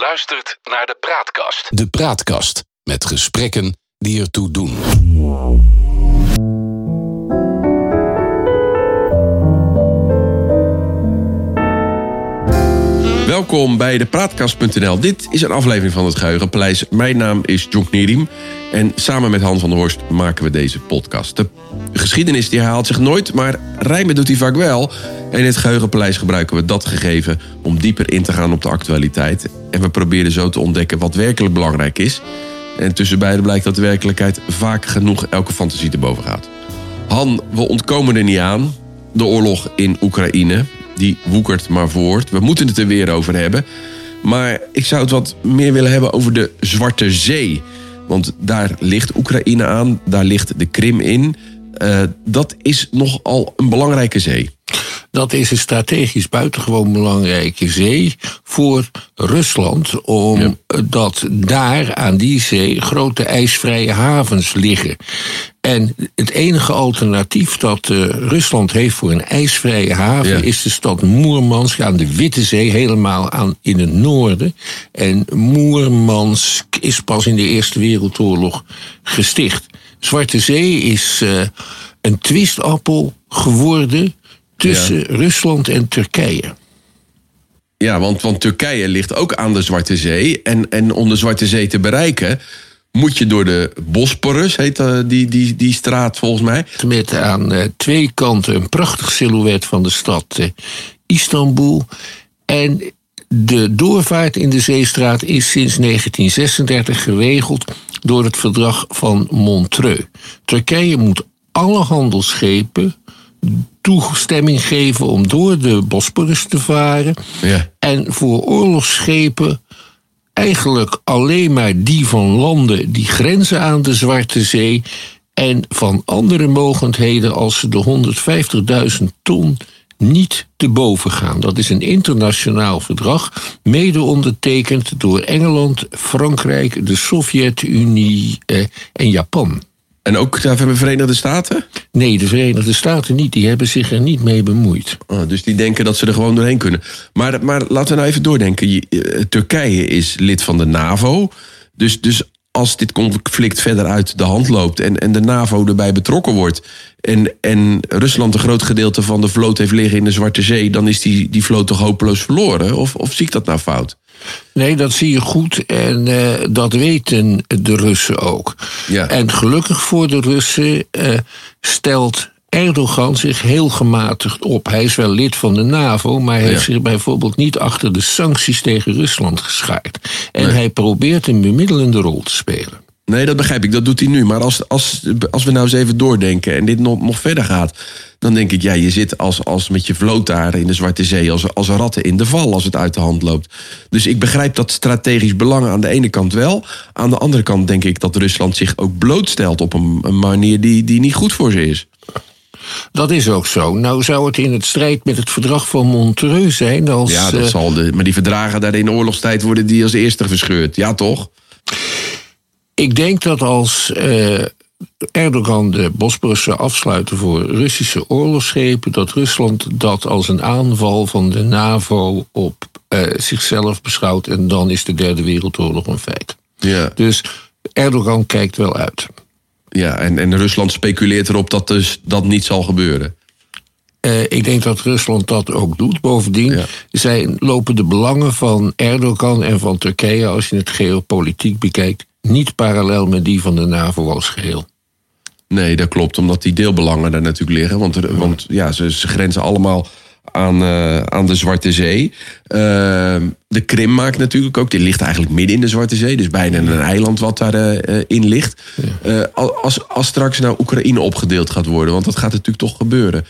luistert naar de Praatkast. De Praatkast met gesprekken die ertoe doen. Welkom bij de Praatkast.nl. Dit is een aflevering van het Geheugenpaleis. Mijn naam is John Knierim. En samen met Han van der Horst maken we deze podcast. De geschiedenis die herhaalt zich nooit, maar rijmen doet hij vaak wel. En in het Geheugenpaleis gebruiken we dat gegeven om dieper in te gaan op de actualiteit. En we proberen zo te ontdekken wat werkelijk belangrijk is. En tussen beiden blijkt dat de werkelijkheid vaak genoeg elke fantasie te boven gaat. Han, we ontkomen er niet aan. De oorlog in Oekraïne, die woekert maar voort. We moeten het er weer over hebben. Maar ik zou het wat meer willen hebben over de Zwarte Zee. Want daar ligt Oekraïne aan, daar ligt de Krim in. Uh, dat is nogal een belangrijke zee. Dat is een strategisch buitengewoon belangrijke zee voor Rusland, omdat daar aan die zee grote ijsvrije havens liggen. En het enige alternatief dat uh, Rusland heeft voor een ijsvrije haven is de stad Moermansk aan de Witte Zee, helemaal aan, in het noorden. En Moermansk is pas in de Eerste Wereldoorlog gesticht. Zwarte Zee is uh, een twistappel geworden tussen Rusland en Turkije. Ja, want, want Turkije ligt ook aan de Zwarte Zee. En, en om de Zwarte Zee te bereiken, moet je door de Bosporus, heet uh, die, die, die straat volgens mij. Met aan uh, twee kanten een prachtig silhouet van de stad uh, Istanbul. En de doorvaart in de zeestraat is sinds 1936 geregeld door het verdrag van Montreux. Turkije moet alle handelsschepen toestemming geven om door de Bosporus te varen. Ja. En voor oorlogsschepen eigenlijk alleen maar die van landen die grenzen aan de Zwarte Zee. En van andere mogendheden als ze de 150.000 ton niet te boven gaan. Dat is een internationaal verdrag, mede ondertekend door Engeland, Frankrijk, de Sovjet-Unie eh, en Japan. En ook de Verenigde Staten? Nee, de Verenigde Staten niet. Die hebben zich er niet mee bemoeid. Oh, dus die denken dat ze er gewoon doorheen kunnen. Maar, maar laten we nou even doordenken. Eh, Turkije is lid van de NAVO. Dus, dus als dit conflict verder uit de hand loopt en, en de NAVO erbij betrokken wordt. En, en Rusland een groot gedeelte van de vloot heeft liggen in de Zwarte Zee, dan is die, die vloot toch hopeloos verloren? Of, of zie ik dat nou fout? Nee, dat zie je goed en uh, dat weten de Russen ook. Ja. En gelukkig voor de Russen uh, stelt Erdogan zich heel gematigd op. Hij is wel lid van de NAVO, maar hij ja. heeft zich bijvoorbeeld niet achter de sancties tegen Rusland geschaard. En nee. hij probeert een bemiddelende rol te spelen. Nee, dat begrijp ik. Dat doet hij nu. Maar als, als, als we nou eens even doordenken en dit nog, nog verder gaat. Dan denk ik, ja, je zit als, als met je vloot daar in de Zwarte Zee als, als ratten in de val als het uit de hand loopt. Dus ik begrijp dat strategisch belang aan de ene kant wel. Aan de andere kant denk ik dat Rusland zich ook blootstelt op een, een manier die, die niet goed voor ze is. Dat is ook zo. Nou zou het in het strijd met het verdrag van Montreux zijn als... Ja, dat zal de, maar die verdragen daar in oorlogstijd worden die als eerste verscheurd. Ja, toch? Ik denk dat als uh, Erdogan de Bosporus zou afsluiten voor Russische oorlogsschepen, dat Rusland dat als een aanval van de NAVO op uh, zichzelf beschouwt en dan is de Derde Wereldoorlog een feit. Ja. Dus Erdogan kijkt wel uit. Ja, en, en Rusland speculeert erop dat dus dat niet zal gebeuren. Uh, ik denk dat Rusland dat ook doet. Bovendien ja. zij lopen de belangen van Erdogan en van Turkije, als je het geopolitiek bekijkt, niet parallel met die van de NAVO als geheel. Nee, dat klopt, omdat die deelbelangen daar natuurlijk liggen. Want, want ja, ze, ze, grenzen allemaal aan, uh, aan de Zwarte Zee. Uh, de Krim maakt natuurlijk ook, die ligt eigenlijk midden in de Zwarte Zee. Dus bijna een eiland wat daarin uh, in ligt. Als, als straks nou Oekraïne opgedeeld gaat worden, want dat gaat natuurlijk toch gebeuren.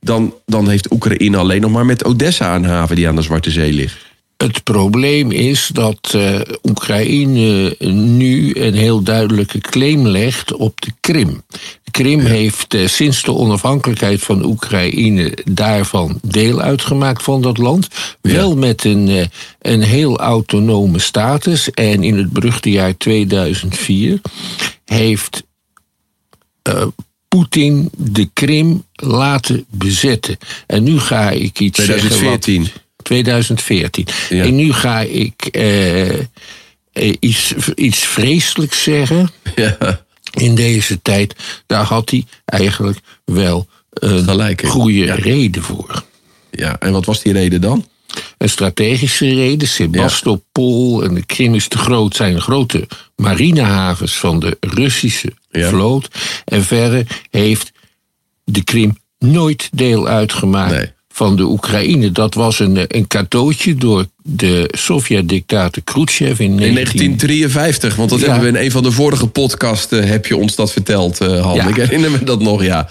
Dan, dan heeft Oekraïne alleen nog maar met Odessa een haven die aan de Zwarte Zee ligt. Het probleem is dat uh, Oekraïne nu een heel duidelijke claim legt op de Krim. De Krim ja. heeft uh, sinds de onafhankelijkheid van Oekraïne daarvan deel uitgemaakt van dat land. Ja. Wel met een, uh, een heel autonome status. En in het beruchte jaar 2004 heeft Poetin de Krim laten bezetten. En nu ga ik iets 2014. zeggen. Wat, 2014. Ja. En nu ga ik eh, eh, iets, iets vreselijks zeggen. Ja, In deze tijd, daar had hij eigenlijk wel een goede Ja. reden voor. ja, en wat was die reden dan? Een strategische reden. Sebastopol en de Krim is te groot, zijn grote marinehavens van de Russische vloot. En verder heeft de Krim nooit deel uitgemaakt Nee. Van de Oekraïne. Dat was een, eh, een cadeautje door de Sovjet-dictator Khrushchev in, In 19... 1953, want dat Ja. hebben we in een van de vorige podcasten, heb je ons dat verteld, eh Han. Ja. Ik herinner me dat nog, ja.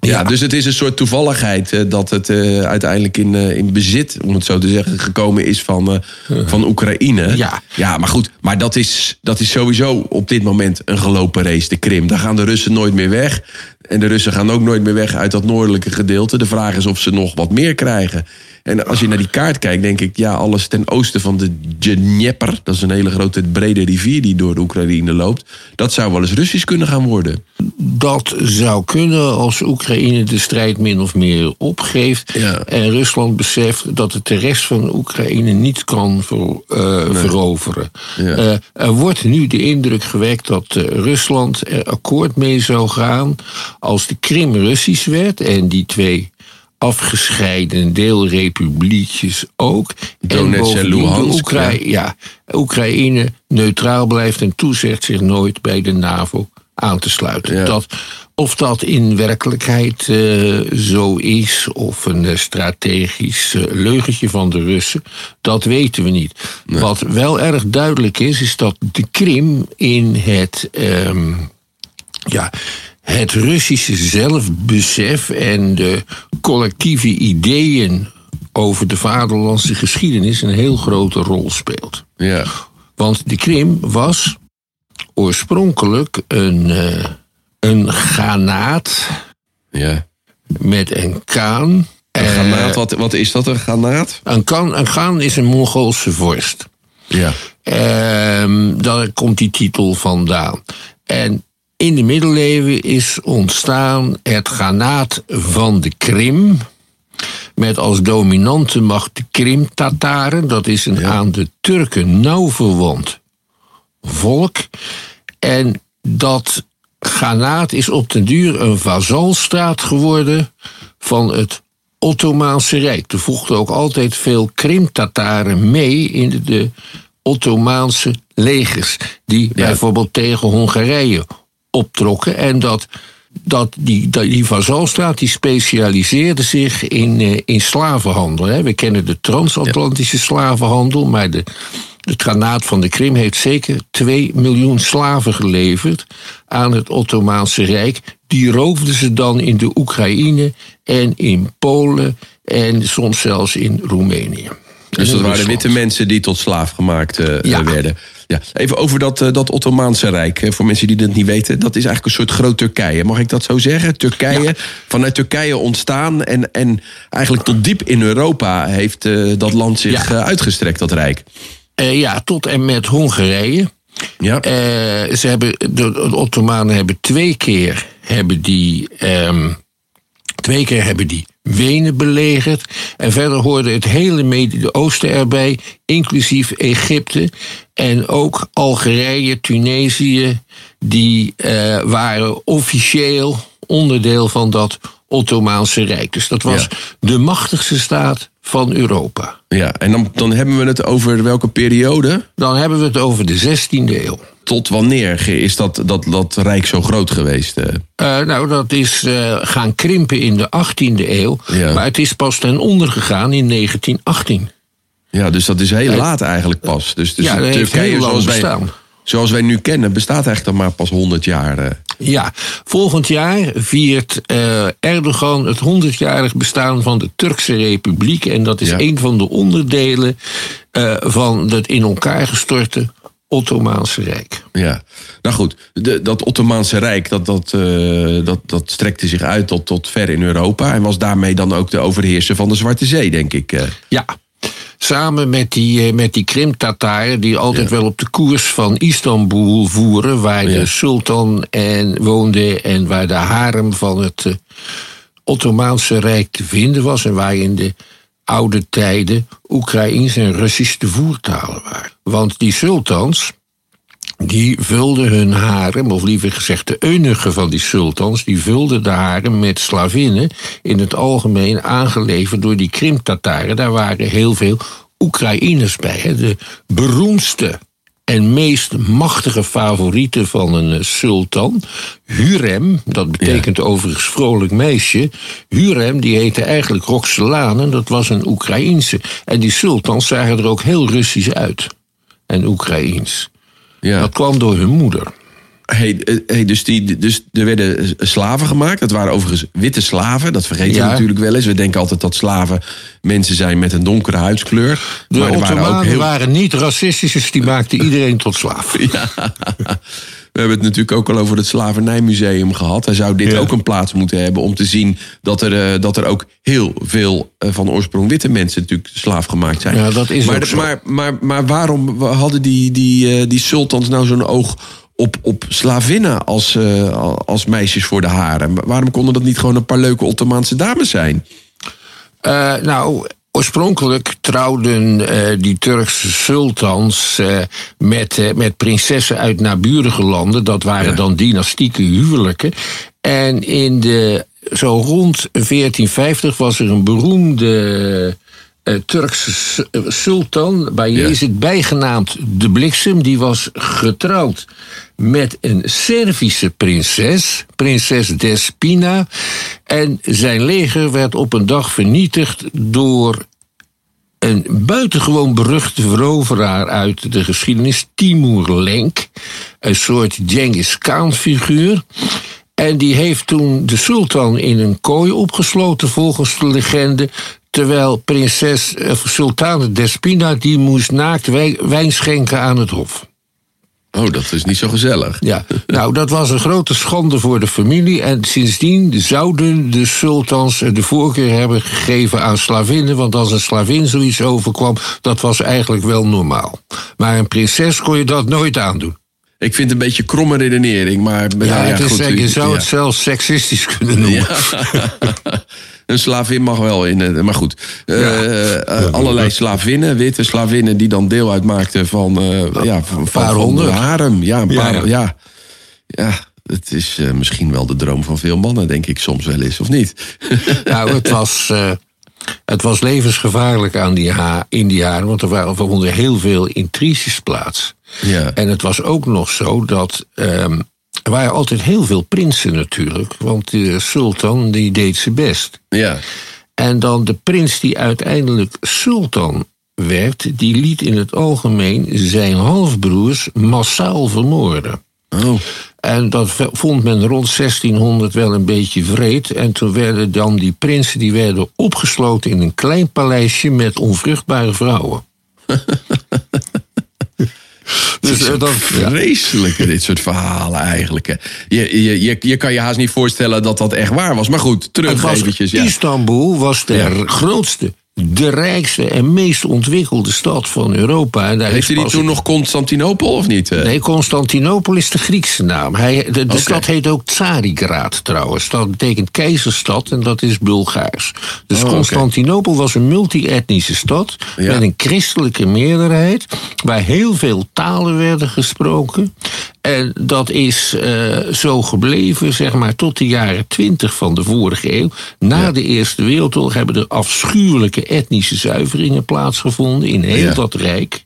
Ja, Ja. dus het is een soort toevalligheid eh, dat het eh, uiteindelijk in, eh, in bezit, om het zo te zeggen, gekomen is van, eh, van Oekraïne. Ja. ja, maar goed, maar dat is, dat is sowieso op dit moment een gelopen race, de Krim. Daar gaan de Russen nooit meer weg. En de Russen gaan ook nooit meer weg uit dat noordelijke gedeelte. De vraag is of ze nog wat meer krijgen. En als je naar die kaart kijkt, denk ik, ja, alles ten oosten van de Dnieper, dat is een hele grote brede rivier die door de Oekraïne loopt, dat zou wel eens Russisch kunnen gaan worden. Dat zou kunnen als Oekraïne de strijd min of meer opgeeft. Ja. En Rusland beseft dat het de rest van Oekraïne niet kan ver- eh, veroveren. Ja. Eh, er wordt nu de indruk gewekt dat eh, Rusland er akkoord mee zou gaan als de Krim Russisch werd en die twee afgescheiden deelrepubliekjes ook. Donetsk en Luhansk, Oekra- ja. ja, Oekraïne neutraal blijft en toezegt zich nooit bij de NAVO aan te sluiten. Ja. Dat, of dat in werkelijkheid eh, zo is, of een eh, strategisch eh, leugentje van de Russen, dat weten we niet. Wat wel erg duidelijk is, is dat de Krim in het. ehm, ja, het Russische zelfbesef en de collectieve ideeën over de vaderlandse geschiedenis een heel grote rol speelt. Ja, Want de Krim was oorspronkelijk een, eh, een granaat ja. met een kaan. Een Eh, granaat, wat, wat is dat, een granaat? Een kaan, een gaan is een Mongoolse vorst. Ja, Ehm, daar komt die titel vandaan. En in de middeleeuwen is ontstaan het Ghanaat van de Krim. Met als dominante macht de Krim-Tataren. Dat is een aan de Turken nauw verwant volk. En dat Ghanaat is op den duur een vazalstaat geworden van het Ottomaanse Rijk. Er voegden ook altijd veel Krim-Tataren mee in de, de Ottomaanse legers. Die bijvoorbeeld tegen Hongarije optrokken. En dat, dat die, dat, die vazalstaat die specialiseerde zich in, eh, in slavenhandel. Hè. We kennen de transatlantische slavenhandel, maar de, het granaat van de Krim heeft zeker 2 miljoen slaven geleverd aan het Ottomaanse Rijk. Die roofden ze dan in de Oekraïne en in Polen en soms zelfs in Roemenië. dus dat waren witte mensen die tot slaaf gemaakt eh, Ja. werden. Ja. Even over dat, eh, dat Ottomaanse Rijk. Voor mensen die dat niet weten. Dat is eigenlijk een soort groot Turkije. Mag ik dat zo zeggen? Turkije. Vanuit Turkije ontstaan. En, en eigenlijk tot diep in Europa heeft eh, dat land zich Ja. eh, uitgestrekt, dat Rijk. Ja, tot en met Hongarije. Ja. Ze hebben, de, de Ottomanen hebben twee keer hebben die, ehm, twee keer hebben die Wenen belegerd. En verder hoorde het hele Midden-Oosten erbij, inclusief Egypte. En ook Algerije, Tunesië, die eh, waren officieel onderdeel van dat Ottomaanse Rijk. Dus dat was Ja. de machtigste staat van Europa. ja. En dan, dan hebben we het over welke periode? Dan hebben we het over de 16e eeuw. Tot wanneer is dat, dat, dat Rijk zo groot geweest? eh? Eh, nou, dat is eh, gaan krimpen in de 18e eeuw. Ja. Maar het is pas ten onder gegaan in 1918. Ja, dus dat is heel laat eigenlijk pas. Dus, dus ja, heel lang zoals wij, zoals wij nu kennen, bestaat eigenlijk dan maar pas 100 jaar. Ja, volgend jaar viert Erdogan het 100-jarig bestaan van de Turkse Republiek. En dat is Ja. een van de onderdelen van het in elkaar gestorte Ottomaanse Rijk. Ja, nou goed, de, dat Ottomaanse Rijk dat, dat, eh, dat, dat strekte zich uit tot, tot ver in Europa en was daarmee dan ook de overheerser van de Zwarte Zee, denk ik. eh. Ja, samen met die, eh, met die Krim-Tataren... die altijd wel op de koers van Istanbul voeren... waar Ja. de sultan en woonde en waar de harem van het Ottomaanse Rijk te vinden was... en waarin de oude tijden Oekraïens en Russisch de voertalen waren. Want die sultans, die vulden hun harem, of liever gezegd de eunigen van die sultans, die vulden de harem met slavinnen, in het algemeen aangeleverd door die Krim-Tataren. Daar waren heel veel Oekraïners bij. Hè. De beroemdste en meest machtige favoriete van een eh, sultan, Hurem, dat betekent overigens vrolijk meisje. Hurem, die heette eigenlijk Roxelane, dat was een Oekraïense. En die sultans zagen er ook heel Russisch uit. En Oekraïens. Ja. Dat kwam door hun moeder. Hey, eh, hey, dus, die, dus er werden slaven gemaakt. Dat waren overigens witte slaven. Dat vergeten Ja. we natuurlijk wel eens. We denken altijd dat slaven mensen zijn met een donkere huidskleur. De maar waren ook heel waren niet racistisch, dus die maakten iedereen tot slaaf. We hebben het natuurlijk ook al over het Slavernijmuseum gehad. Daar zou dit Ja. ook een plaats moeten hebben om te zien dat er, eh, dat er ook heel veel eh, van oorsprong witte mensen natuurlijk slaaf gemaakt zijn. Ja, dat is maar. Maar, maar, maar waarom hadden die, die, die sultans nou zo'n oog op, op slavinnen als, eh, als meisjes voor de haren? Waarom konden dat niet gewoon een paar leuke Ottomaanse dames zijn? Eh, nou, oorspronkelijk trouwden eh, die Turkse sultans met, met prinsessen uit naburige landen. Dat waren dan dynastieke huwelijken. En in de, zo rond 1450 was er een beroemde Turkse su- sultan, bij Jezid bijgenaamd de Bliksem, die was getrouwd met een Servische prinses, prinses Despina. En zijn leger werd op een dag vernietigd door een buitengewoon beruchte veroveraar uit de geschiedenis, Timur Lenk. Een soort Genghis Khan-figuur. En die heeft toen de sultan in een kooi opgesloten, volgens de legende. Terwijl prinses eh, Sultane Despina die moest naakt wij- wijn schenken aan het hof. Oh, dat is niet zo gezellig. Ja, nou, dat was een grote schande voor de familie. En sindsdien zouden de sultans de voorkeur hebben gegeven aan slavinnen. Want als een slavin zoiets overkwam, dat was eigenlijk wel normaal. Maar een prinses kon je dat nooit aandoen. Ik vind het een beetje kromme redenering, maar... Ja, nou het is, goed, eh, je zou ja. het zelfs seksistisch kunnen noemen. Een slavin mag wel in. het- Maar goed. Eh, eh, allerlei slavinnen, witte slavinnen, die dan deel uitmaakten van. eh ja, van, paar honderd. harem. Ja, een Ja, paar. ja. Ja, ja. het is eh, misschien wel de droom van veel mannen, denk ik soms wel eens, of niet? Nou, het was, eh, het was levensgevaarlijk aan die ha in die jaren, want er waren vonden heel veel intriges plaats. ja. En het was ook nog zo dat. ehm, er waren altijd heel veel prinsen natuurlijk, want de sultan die deed zijn best. ja. En dan de prins die uiteindelijk sultan werd, die liet in het algemeen zijn halfbroers massaal vermoorden. Oh. En dat vond men rond 1600 wel een beetje vreed. En toen werden dan die prinsen die werden opgesloten in een klein paleisje met onvruchtbare vrouwen. dus eh, dat, ja. Vreselijke, dit soort verhalen eigenlijk. Je, je, je, je kan je haast niet voorstellen dat dat echt waar was. Maar goed, Het terug was- eventjes. Ja. Istanbul was de grootste, de rijkste en meest ontwikkelde stad van Europa. En daar Heeft hij die toen nog Constantinopel of niet? eh? Nee, Constantinopel is de Griekse naam. Hij, de stad heet ook Tsarigrad trouwens. Dat betekent keizerstad en dat is Bulgaars. Dus Oh. Constantinopel was een multi-etnische stad... Ja. met een christelijke meerderheid... waar heel veel talen werden gesproken. En dat is eh, zo gebleven, zeg maar, tot de jaren twintig van de vorige eeuw. Na de Eerste Wereldoorlog hebben er afschuwelijke etnische zuiveringen plaatsgevonden... in heel Ja. dat rijk.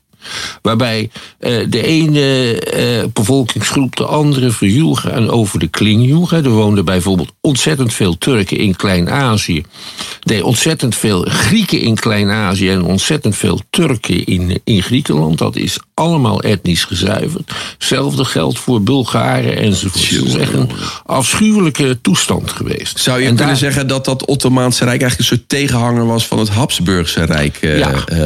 Waarbij eh, de ene eh, bevolkingsgroep de andere verjoeg en over de kling joeg. hè. Er woonden bijvoorbeeld ontzettend veel Turken in Klein-Azië. Nee, ontzettend veel Grieken in Klein-Azië en ontzettend veel Turken in, in Griekenland. Dat is allemaal etnisch gezuiverd. Hetzelfde geldt voor Bulgaren enzovoort. Het is echt een afschuwelijke toestand geweest. Zou je En kunnen daar- zeggen dat dat Ottomaanse Rijk eigenlijk een soort tegenhanger was van het Habsburgse Rijk? eh, Ja. eh,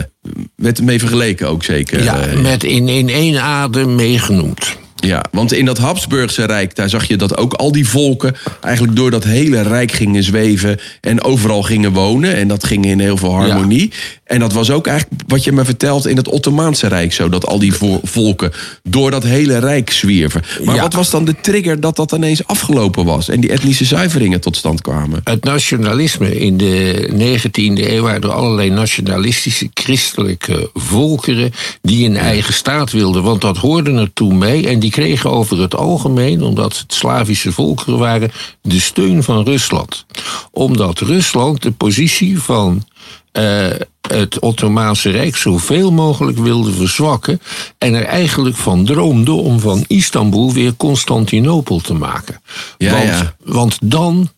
werd ermee vergeleken ook zeker? Ja, eh, met in, in één adem meegenoemd. ja, want in dat Habsburgse Rijk, daar zag je dat ook al die volken eigenlijk door dat hele Rijk gingen zweven en overal gingen wonen. En dat ging in heel veel harmonie. En dat was ook eigenlijk wat je me vertelt in het Ottomaanse Rijk zo. Dat al die vo- volken door dat hele rijk zwierven. Maar Ja. wat was dan de trigger dat dat ineens afgelopen was? En die etnische zuiveringen tot stand kwamen? Het nationalisme in de 19e eeuw waren er allerlei nationalistische christelijke volkeren die een eigen staat wilden. Want dat hoorde er toen mee. En die kregen over het algemeen, omdat het Slavische volkeren waren, de steun van Rusland. Omdat Rusland de positie van eh, het Ottomaanse Rijk zoveel mogelijk wilde verzwakken. En er eigenlijk van droomde om van Istanbul weer Constantinopel te maken. Ja, want, ja. want dan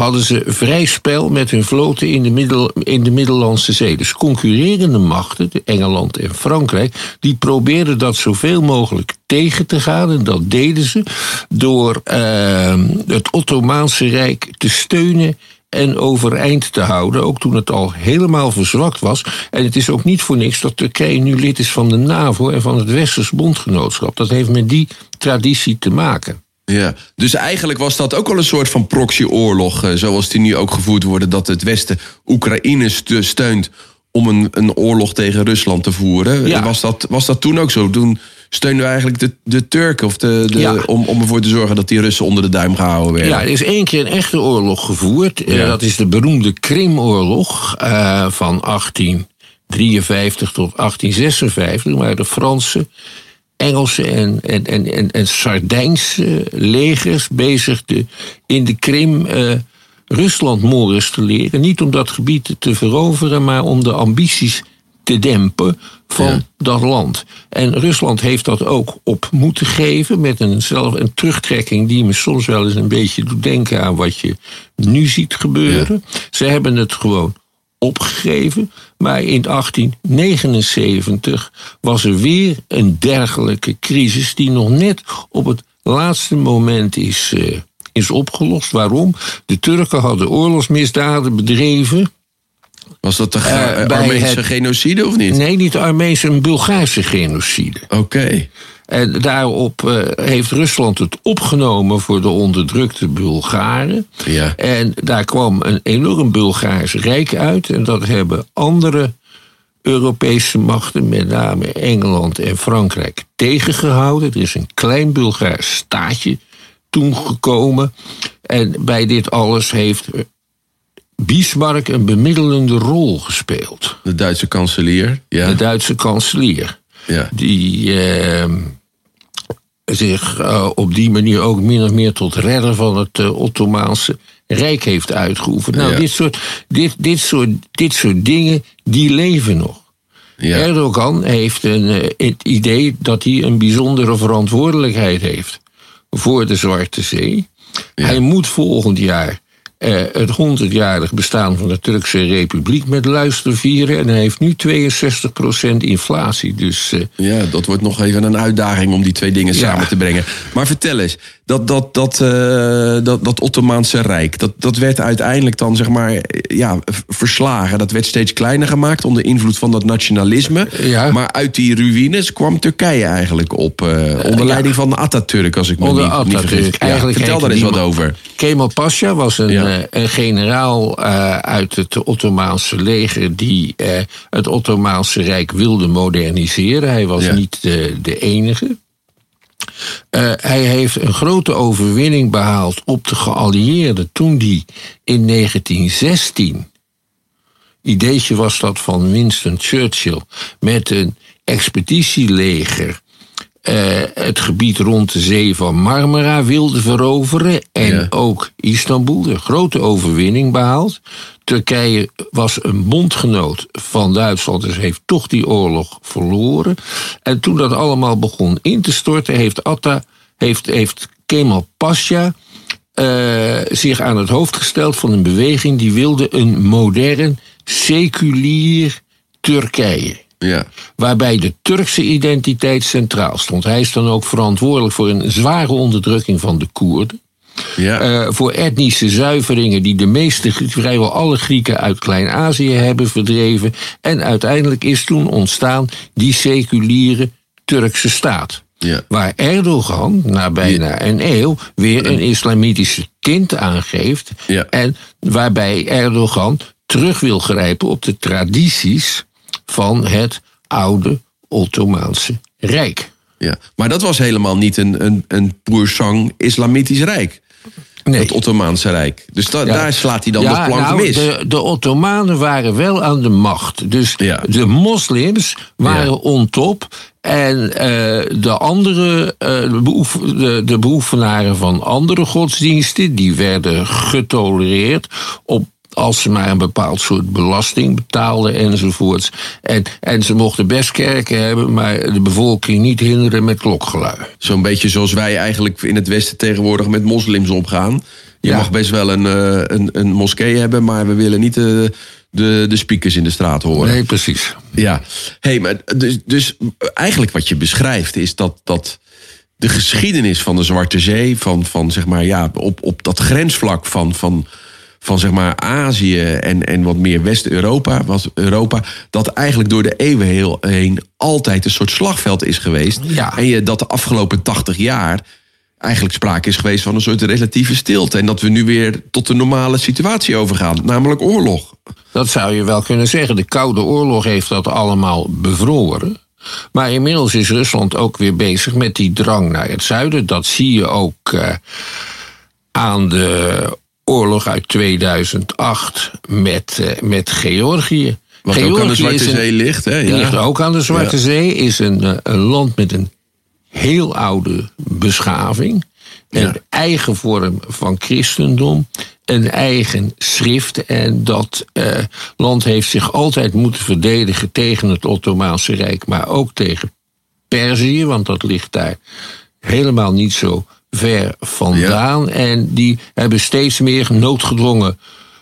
hadden ze vrij spel met hun vloten in de, middel, in de Middellandse Zee. Dus concurrerende machten, Engeland en Frankrijk, die probeerden dat zoveel mogelijk tegen te gaan. En dat deden ze door eh, het Ottomaanse Rijk te steunen en overeind te houden, ook toen het al helemaal verzwakt was. En het is ook niet voor niks dat Turkije nu lid is van de NAVO en van het Westers Bondgenootschap. Dat heeft met die traditie te maken. Ja, dus eigenlijk was dat ook al een soort van proxyoorlog, eh, zoals die nu ook gevoerd worden, dat het Westen Oekraïne st- steunt om een, een oorlog tegen Rusland te voeren. Ja. Was, dat, was dat toen ook zo? Toen steunden we eigenlijk de, de Turken of de, de, Ja. om, om ervoor te zorgen dat die Russen onder de duim gehouden werden. Ja, er is één keer een echte oorlog gevoerd. Eh, Ja. dat is de beroemde Krimoorlog eh, van 1853 tot 1856. Waar de Franse, Engelse en, en, en, en, en Sardijnse legers bezig de, in de Krim eh, Rusland mores te leren. Niet om dat gebied te veroveren, maar om de ambities te dempen van Ja. dat land. En Rusland heeft dat ook op moeten geven met een, zelf, een terugtrekking die me soms wel eens een beetje doet denken aan wat je nu ziet gebeuren. Ze hebben het gewoon opgegeven, maar in 1879 was er weer een dergelijke crisis die nog net op het laatste moment is, eh, is opgelost. Waarom? De Turken hadden oorlogsmisdaden bedreven. Was dat de Eh, Armeense het- genocide of niet? Nee, niet de Armeense, een Bulgaarse genocide. Oké. En daarop eh, heeft Rusland het opgenomen voor de onderdrukte Bulgaren. Ja. En daar kwam een enorm Bulgaars rijk uit. En dat hebben andere Europese machten, met name Engeland en Frankrijk, tegengehouden. Er is een klein Bulgaars staatje toen gekomen. En bij dit alles heeft Bismarck een bemiddelende rol gespeeld. De Duitse kanselier. Ja. De Duitse kanselier ja. die ehm, zich eh, op die manier ook min of meer tot redder van het eh, Ottomaanse Rijk heeft uitgeoefend. Nou, Ja. dit, soort, dit, dit, soort, dit soort dingen, die leven nog. Ja. Erdogan heeft een, eh, het idee dat hij een bijzondere verantwoordelijkheid heeft voor de Zwarte Zee. Hij moet volgend jaar eh, het 100-jarig bestaan van de Turkse Republiek met luister vieren. En hij heeft nu 62% inflatie. Dus eh, Ja, dat wordt nog even een uitdaging om die twee dingen Ja. samen te brengen. Maar vertel eens, dat, dat, dat, eh, dat, dat Ottomaanse Rijk, dat, dat werd uiteindelijk dan zeg maar ja, verslagen. Dat werd steeds kleiner gemaakt onder invloed van dat nationalisme. Ja. Maar uit die ruïnes kwam Turkije eigenlijk op. onder leiding van Atatürk, als ik me Onder niet, niet vergis. Eigenlijk vertel daar eens wat over. Kemal Pasha was een, een generaal eh, uit het Ottomaanse leger die eh, het Ottomaanse Rijk wilde moderniseren. Hij was Ja. niet de, de enige. Eh, hij heeft een grote overwinning behaald op de geallieerden toen die in 1916 ideetje was dat van Winston Churchill met een expeditieleger eh, het gebied rond de zee van Marmara wilde veroveren en Ja. ook Istanbul, een grote overwinning behaald. Turkije was een bondgenoot van Duitsland, dus heeft toch die oorlog verloren. En toen dat allemaal begon in te storten, heeft Atta, heeft, heeft Kemal Pasha eh, zich aan het hoofd gesteld van een beweging die wilde een modern, seculier Turkije. Ja. Waarbij de Turkse identiteit centraal stond. Hij is dan ook verantwoordelijk voor een zware onderdrukking van de Koerden. Ja. Eh, voor etnische zuiveringen die de meeste, vrijwel alle Grieken uit Klein-Azië hebben verdreven. En uiteindelijk is toen ontstaan die seculiere Turkse staat. Ja. Waar Erdogan na bijna een eeuw weer een islamitische tint aangeeft. Ja. En waarbij Erdogan terug wil grijpen op de tradities van het oude Ottomaanse Rijk. Ja. Maar dat was helemaal niet een, een, een puur islamitisch rijk. Nee. Het Ottomaanse Rijk. Dus da- Ja. daar slaat hij dan Ja, de plank nou, mis. De, de Ottomanen waren wel aan de macht. Dus Ja. de moslims waren Ja. on top. En eh, de andere, eh, de, beoef- de, de beoefenaren van andere godsdiensten, die werden getolereerd op. Als ze maar een bepaald soort belasting betaalden enzovoorts. En, en ze mochten best kerken hebben, maar de bevolking niet hinderen met klokgelui. Zo'n beetje zoals wij eigenlijk in het Westen tegenwoordig met moslims omgaan. Je Ja. mag best wel een, eh, een, een moskee hebben, maar we willen niet de, de, de speakers in de straat horen. Nee, precies. Ja, hey, maar dus, dus eigenlijk wat je beschrijft is dat, dat de geschiedenis van de Zwarte Zee, van, van zeg maar ja, op, op dat grensvlak van, van, van zeg maar Azië en, en wat meer West-Europa, was Europa, dat eigenlijk door de eeuwen heel heen altijd een soort slagveld is geweest. Ja. En je dat de afgelopen 80 jaar eigenlijk sprake is geweest van een soort relatieve stilte. En dat we nu weer tot de normale situatie overgaan, namelijk oorlog. Dat zou je wel kunnen zeggen. De Koude Oorlog heeft dat allemaal bevroren. Maar inmiddels is Rusland ook weer bezig met die drang naar het zuiden. Dat zie je ook eh, aan de oorlog uit 2008 met, eh, met Georgië. Wat ook aan de Georgië Zwarte is een- Zee ligt. Hè? Ja. ligt ook aan de Zwarte Ja. Zee. Is een, eh, een land met een heel oude beschaving. Een Ja. eigen vorm van christendom. Een eigen schrift. En dat eh, land heeft zich altijd moeten verdedigen tegen het Ottomaanse Rijk. Maar ook tegen Perzië, want dat ligt daar helemaal niet zo ver vandaan. En die hebben steeds meer noodgedwongen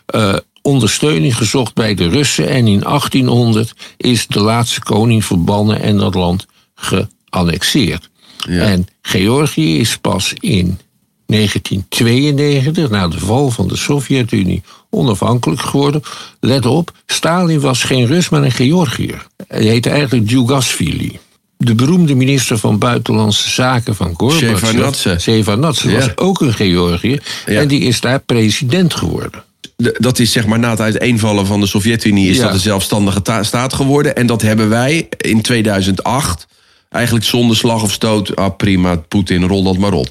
eh, ondersteuning gezocht bij de Russen. En in 1800 is de laatste koning verbannen en dat land geannexeerd. Ja. En Georgië is pas in 1992, na de val van de Sovjet-Unie, onafhankelijk geworden. Let op, Stalin was geen Rus, maar een Georgiër. Hij heette eigenlijk Djugasvili. De beroemde minister van Buitenlandse Zaken van Gorbachev, Shevardnadze. Shevardnadze, was Ja. ook een Georgiër. Ja. En die is daar president geworden. De- dat is zeg maar na het uiteenvallen van de Sovjet-Unie is Ja. dat een zelfstandige ta- staat geworden. En dat hebben wij in 2008 eigenlijk zonder slag of stoot. Ah, prima, Poetin, rol dat maar op.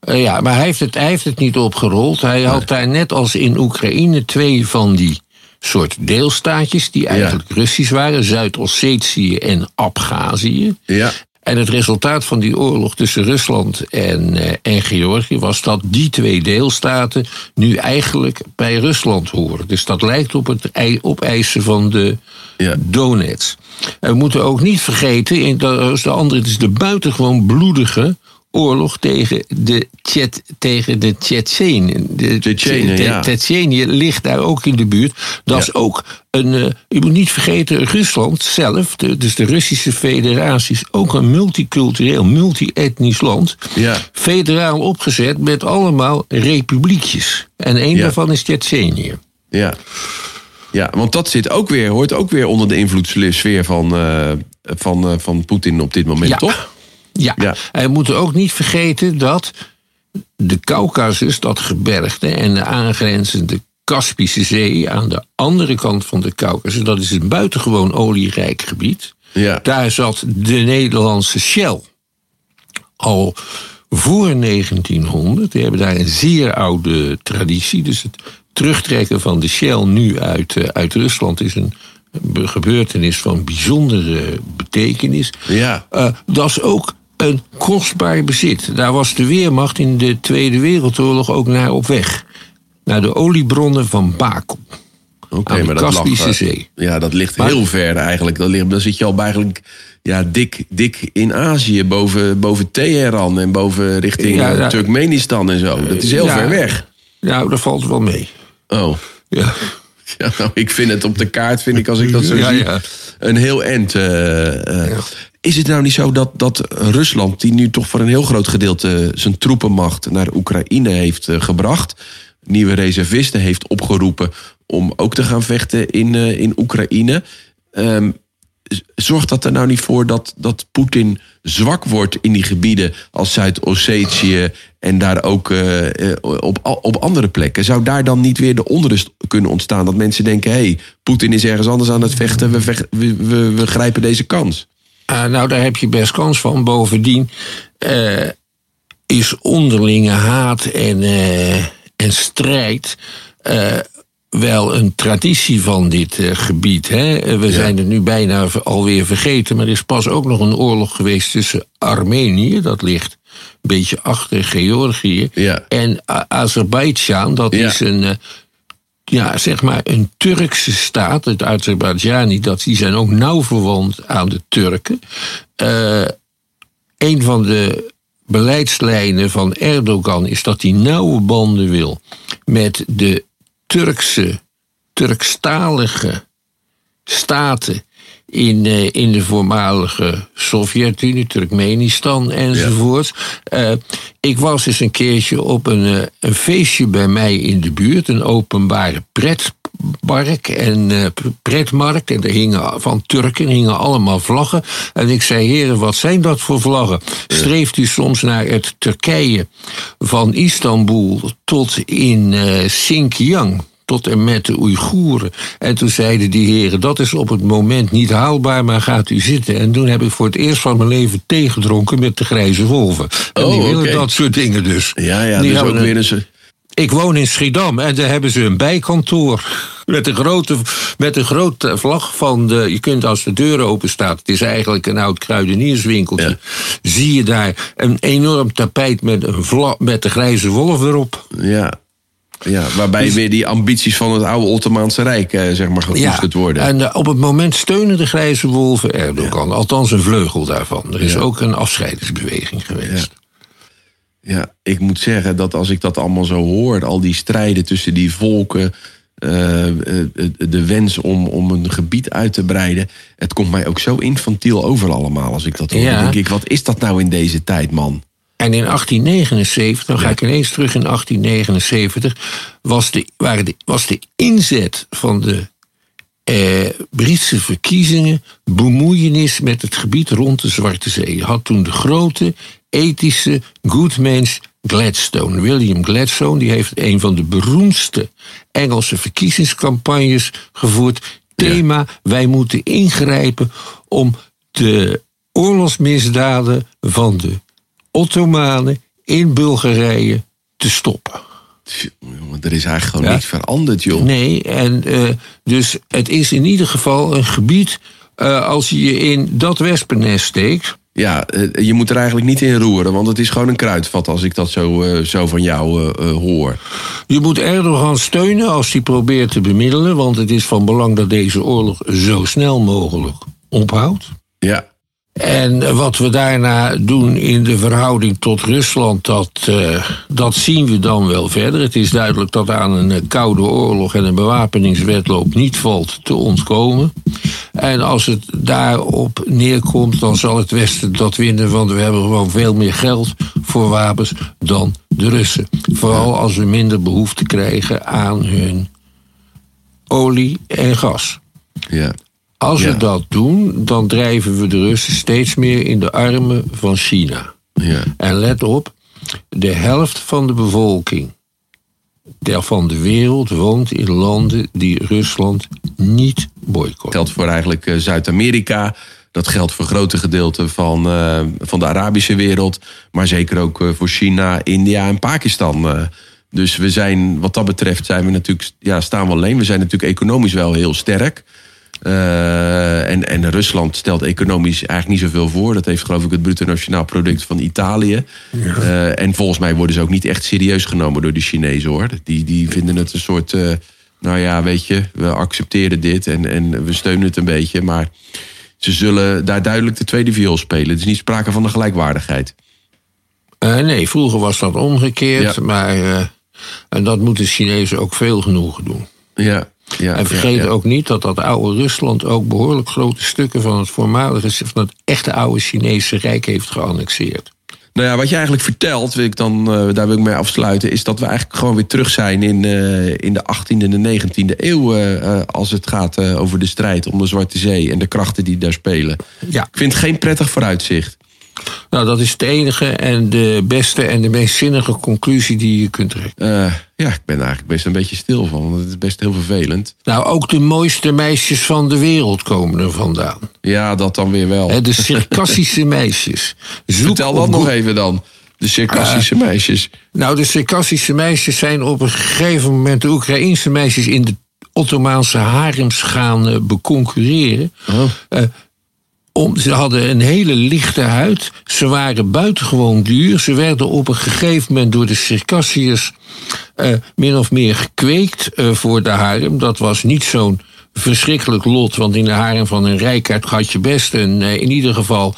Eh, ja, maar hij heeft, het, hij heeft het niet opgerold. Hij had daar net als in Oekraïne twee van die soort deelstaatjes... die eigenlijk Russisch waren, Zuid-Ossetië en Abhazie. Ja, En het resultaat van die oorlog tussen Rusland en, eh, en Georgië was dat die twee deelstaten nu eigenlijk bij Rusland horen. Dus dat lijkt op het ei- opeisen van de Ja. Donets. En we moeten ook niet vergeten, in- dat is de andere, het is de buitengewoon bloedige oorlog tegen de, Tjet, tegen de Tsjetsjenen. De Tsjetsjenen, Tje- ja. Ligt daar ook in de buurt. Dat Ja. is ook een. eh, je moet niet vergeten, Rusland zelf, de- dus de Russische Federatie, is ook een multicultureel, multi-etnisch land. Ja. Federaal opgezet met allemaal republiekjes. En één Ja. daarvan is Tsjetsjenië. ja. Ja, want dat zit ook weer, hoort ook weer onder de invloedssfeer van, eh, van, eh, van Poetin op dit moment, Ja. toch? Ja. Ja. En we moeten ook niet vergeten dat de Caucasus, dat gebergte en de aangrenzende Kaspische Zee aan de andere kant van de Caucasus, dat is een buitengewoon olierijk gebied. Ja. Daar zat de Nederlandse Shell al voor 1900. Die hebben daar een zeer oude traditie. Dus het terugtrekken van de Shell nu uit, eh, uit Rusland is een be- gebeurtenis van bijzondere betekenis. Ja. Eh, dat is ook een kostbaar bezit. Daar was de Weermacht in de Tweede Wereldoorlog ook naar op weg. Naar de oliebronnen van Baku. Oké, de maar dat lag, eh, Zee. Ja, dat ligt Maar- heel ver eigenlijk. Dan, ligt, dan zit je al eigenlijk ja, dik, dik in Azië, boven, boven Teheran en boven richting Ja, eh, ja. Turkmenistan en zo. Dat is heel Ja. ver weg. Nou, dat valt wel mee. Oh. Ja. Ja, nou, ik vind het op de kaart, vind ik als ik dat zo Ja, zie, ja. een heel end. eh. Is het nou niet zo dat, dat Rusland, die nu toch voor een heel groot gedeelte zijn troepenmacht naar Oekraïne heeft eh, gebracht, nieuwe reservisten heeft opgeroepen om ook te gaan vechten in, eh, in Oekraïne, ehm, zorgt dat er nou niet voor dat, dat Poetin zwak wordt in die gebieden als Zuid-Ossetië en daar ook eh, op, op andere plekken? Zou daar dan niet weer de onrust kunnen ontstaan? Dat mensen denken: hé, hey, Poetin is ergens anders aan het vechten, we, vecht- we, we grijpen deze kans. Ah, nou, daar heb je best kans van. Bovendien eh, is onderlinge haat en, eh, en strijd eh, wel een traditie van dit eh, gebied. Hè? Eh, We zijn het nu bijna alweer vergeten, maar er is pas ook nog een oorlog geweest tussen Armenië, dat ligt een beetje achter Georgië, Ja. en Azerbeidzjan, dat Ja. is een. eh, ja, zeg maar een Turkse staat, het Azerbaijani, dat die zijn ook nauw verwant aan de Turken. Eh een van de beleidslijnen van Erdogan is dat hij nauwe banden wil met de Turkse, Turkstalige staten in, eh, in de voormalige Sovjet-Unie, Turkmenistan enzovoort. Eh, ik was eens een keertje op een, eh, een feestje bij mij in de buurt, een openbare pretpark en pretmarkt. En er hingen van Turken hingen allemaal vlaggen. En ik zei, heren, wat zijn dat voor vlaggen? Streeft u soms naar het Turkije van Istanbul tot in eh Xinjiang? Tot en met de Oeigoeren. En toen zeiden die heren, dat is op het moment niet haalbaar, maar gaat u zitten. En toen heb ik voor het eerst van mijn leven thee gedronken met de grijze wolven. En Oh, die willen dat soort dingen dus. Ja, ja, Die dus ook weer een soort- ik woon in Schiedam en daar hebben ze een bijkantoor. Met een grote, met een grote vlag van de. Je kunt als de deur open staat. Het is eigenlijk een oud kruidenierswinkeltje. Ja. Zie je daar een enorm tapijt met, een vlag, met de grijze wolf erop. Ja. Ja, waarbij weer die ambities van het oude Ottomaanse Rijk eh, zeg maar gekoesterd worden. En eh, op het moment steunen de grijze wolven Erdogan. Althans een vleugel daarvan. Er is Ja. ook een afscheidingsbeweging geweest. Ja, ik moet zeggen dat als ik dat allemaal zo hoor, al die strijden tussen die volken, eh, eh, de wens om, om een gebied uit te breiden, het komt mij ook zo infantiel over allemaal als ik dat hoor. Ja. Dan denk ik, wat is dat nou in deze tijd, man? En in 1879, dan ga ik ineens terug in 1879, was de, waren de, was de inzet van de eh, Britse verkiezingen bemoeienis met het gebied rond de Zwarte Zee. Je had toen de grote ethische goedmens Gladstone. William Gladstone die heeft een van de beroemdste Engelse verkiezingscampagnes gevoerd. Thema: wij moeten ingrijpen om de oorlogsmisdaden van de Ottomanen in Bulgarije te stoppen. Jongen, Er is eigenlijk gewoon Ja. niks veranderd, joh. Nee, en eh, dus het is in ieder geval een gebied. eh, als je je in dat wespennest steekt. Ja, eh, je moet er eigenlijk niet in roeren, want het is gewoon een kruidvat als ik dat zo, zo van jou hoor. Je moet Erdogan steunen als hij probeert te bemiddelen. Want het is van belang dat deze oorlog zo snel mogelijk ophoudt. Ja, En wat we daarna doen in de verhouding tot Rusland, dat, eh, dat zien we dan wel verder. Het is duidelijk dat aan een koude oorlog en een bewapeningswetloop niet valt te ontkomen. En als het daarop neerkomt, dan zal het Westen dat winnen, want we hebben gewoon veel meer geld voor wapens dan de Russen. Vooral als we minder behoefte krijgen aan hun olie en gas. ja. Als Ja. we dat doen, dan drijven we de Russen steeds meer in de armen van China. ja. En let op, de helft van de bevolking van de wereld woont in landen die Rusland niet boycotten. geldt voor eigenlijk eh, Zuid-Amerika. Dat geldt voor grote gedeelten van, eh, van de Arabische wereld. Maar zeker ook eh, voor China, India en Pakistan. dus we zijn, wat dat betreft, zijn we natuurlijk, ja, staan we alleen. We zijn natuurlijk economisch wel heel sterk. Eh, en, en Rusland stelt economisch eigenlijk niet zoveel voor. Dat heeft geloof ik het bruto nationaal product van Italië. Eh, en volgens mij worden ze ook niet echt serieus genomen door de Chinezen hoor. Die, die vinden het een soort, eh, nou ja, weet je, we accepteren dit en, en we steunen het een beetje. Maar ze zullen daar duidelijk de tweede viool spelen. Het is niet sprake van een gelijkwaardigheid. Nee, vroeger was dat omgekeerd, Ja. maar en dat moeten de Chinezen ook veel genoegen doen. Ja, ja, En vergeet ja, ja. ook niet dat dat oude Rusland ook behoorlijk grote stukken van het voormalige, van het echte oude Chinese Rijk heeft geannexeerd. Nou ja, wat je eigenlijk vertelt, wil ik dan, eh, daar wil ik mee afsluiten, is dat we eigenlijk gewoon weer terug zijn in, eh, in de 18e en de 19e eeuw. eh, als het gaat over de strijd om de Zwarte Zee en de krachten die daar spelen. Ja. Ik vind het geen prettig vooruitzicht. Nou, dat is de enige en de beste en de meest zinnige conclusie die je kunt trekken. Eh, ja, ik ben er eigenlijk best een beetje stil van, want het is best heel vervelend. Nou, ook de mooiste meisjes van de wereld komen er vandaan. Ja, dat dan weer wel. De Circassische meisjes. Zoek Vertel dat nog even dan. De Circassische Ah. meisjes. Nou, de Circassische meisjes zijn op een gegeven moment de Oekraïnse meisjes in de Ottomaanse harems gaan eh, beconcurreren. Eh, om, ze hadden een hele lichte huid. Ze waren buitengewoon duur. Ze werden op een gegeven moment door de Circassiërs eh, min of meer gekweekt eh, voor de harem. Dat was niet zo'n verschrikkelijk lot, want in de harem van een rijkaard had je best een, eh, in ieder geval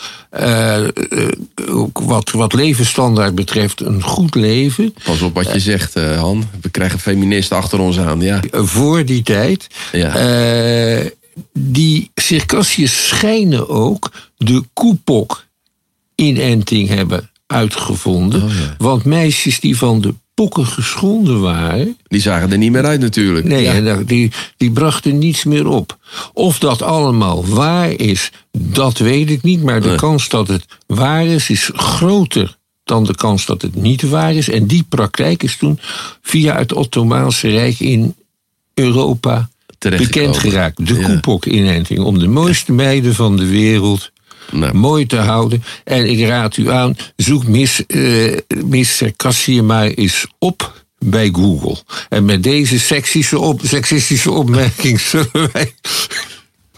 wat, wat levensstandaard betreft een goed leven. Pas op wat je zegt, Han. We krijgen feministen achter ons aan. Ja. Voor die tijd. Ja. Die Circassiërs schijnen ook de koepok-inenting hebben uitgevonden. Oh, ja. Want meisjes die van de pokken geschonden waren... Die zagen er niet meer uit natuurlijk. Nee, Ja. en die, die brachten niets meer op. Of dat allemaal waar is, dat weet ik niet. Maar de Nee. kans dat het waar is, is groter dan de kans dat het niet waar is. En die praktijk is toen via het Ottomaanse Rijk in Europa Bekend geraakt. De Ja. Koepok-inenting. Om de mooiste meiden van de wereld Nou. mooi te houden. En ik raad u aan, zoek Miss, eh Miss Cassie maar eens op bij Google. En met deze seksische, op, seksistische opmerking zullen wij...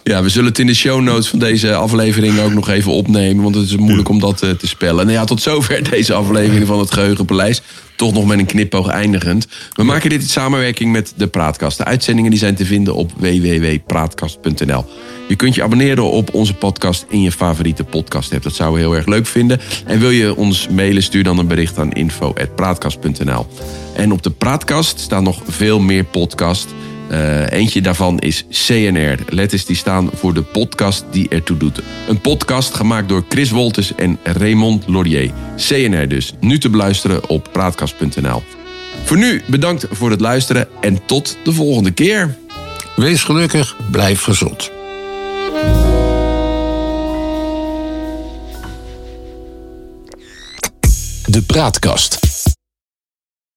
Ja, we zullen het in de show notes van deze aflevering ook nog even opnemen. Want het is moeilijk om dat eh, te spellen. Nou ja, tot zover deze aflevering van het Geheugenpaleis. Toch nog met een knipoog eindigend. We maken dit in samenwerking met de Praatkast. De uitzendingen die zijn te vinden op www.praatkast.nl. Je kunt je abonneren op onze podcast in je favoriete podcast app. Dat zouden we heel erg leuk vinden. En wil je ons mailen, stuur dan een bericht aan info.praatkast.nl. En op de Praatkast staan nog veel meer podcasts. Eh, eentje daarvan is CNR. Letters die staan voor de podcast die ertoe doet. Een podcast gemaakt door Chris Wolters en Raymond Laurier. CNR dus. Nu te beluisteren op praatkast.nl. Voor nu bedankt voor het luisteren en tot de volgende keer. Wees gelukkig, blijf gezond. De Praatkast.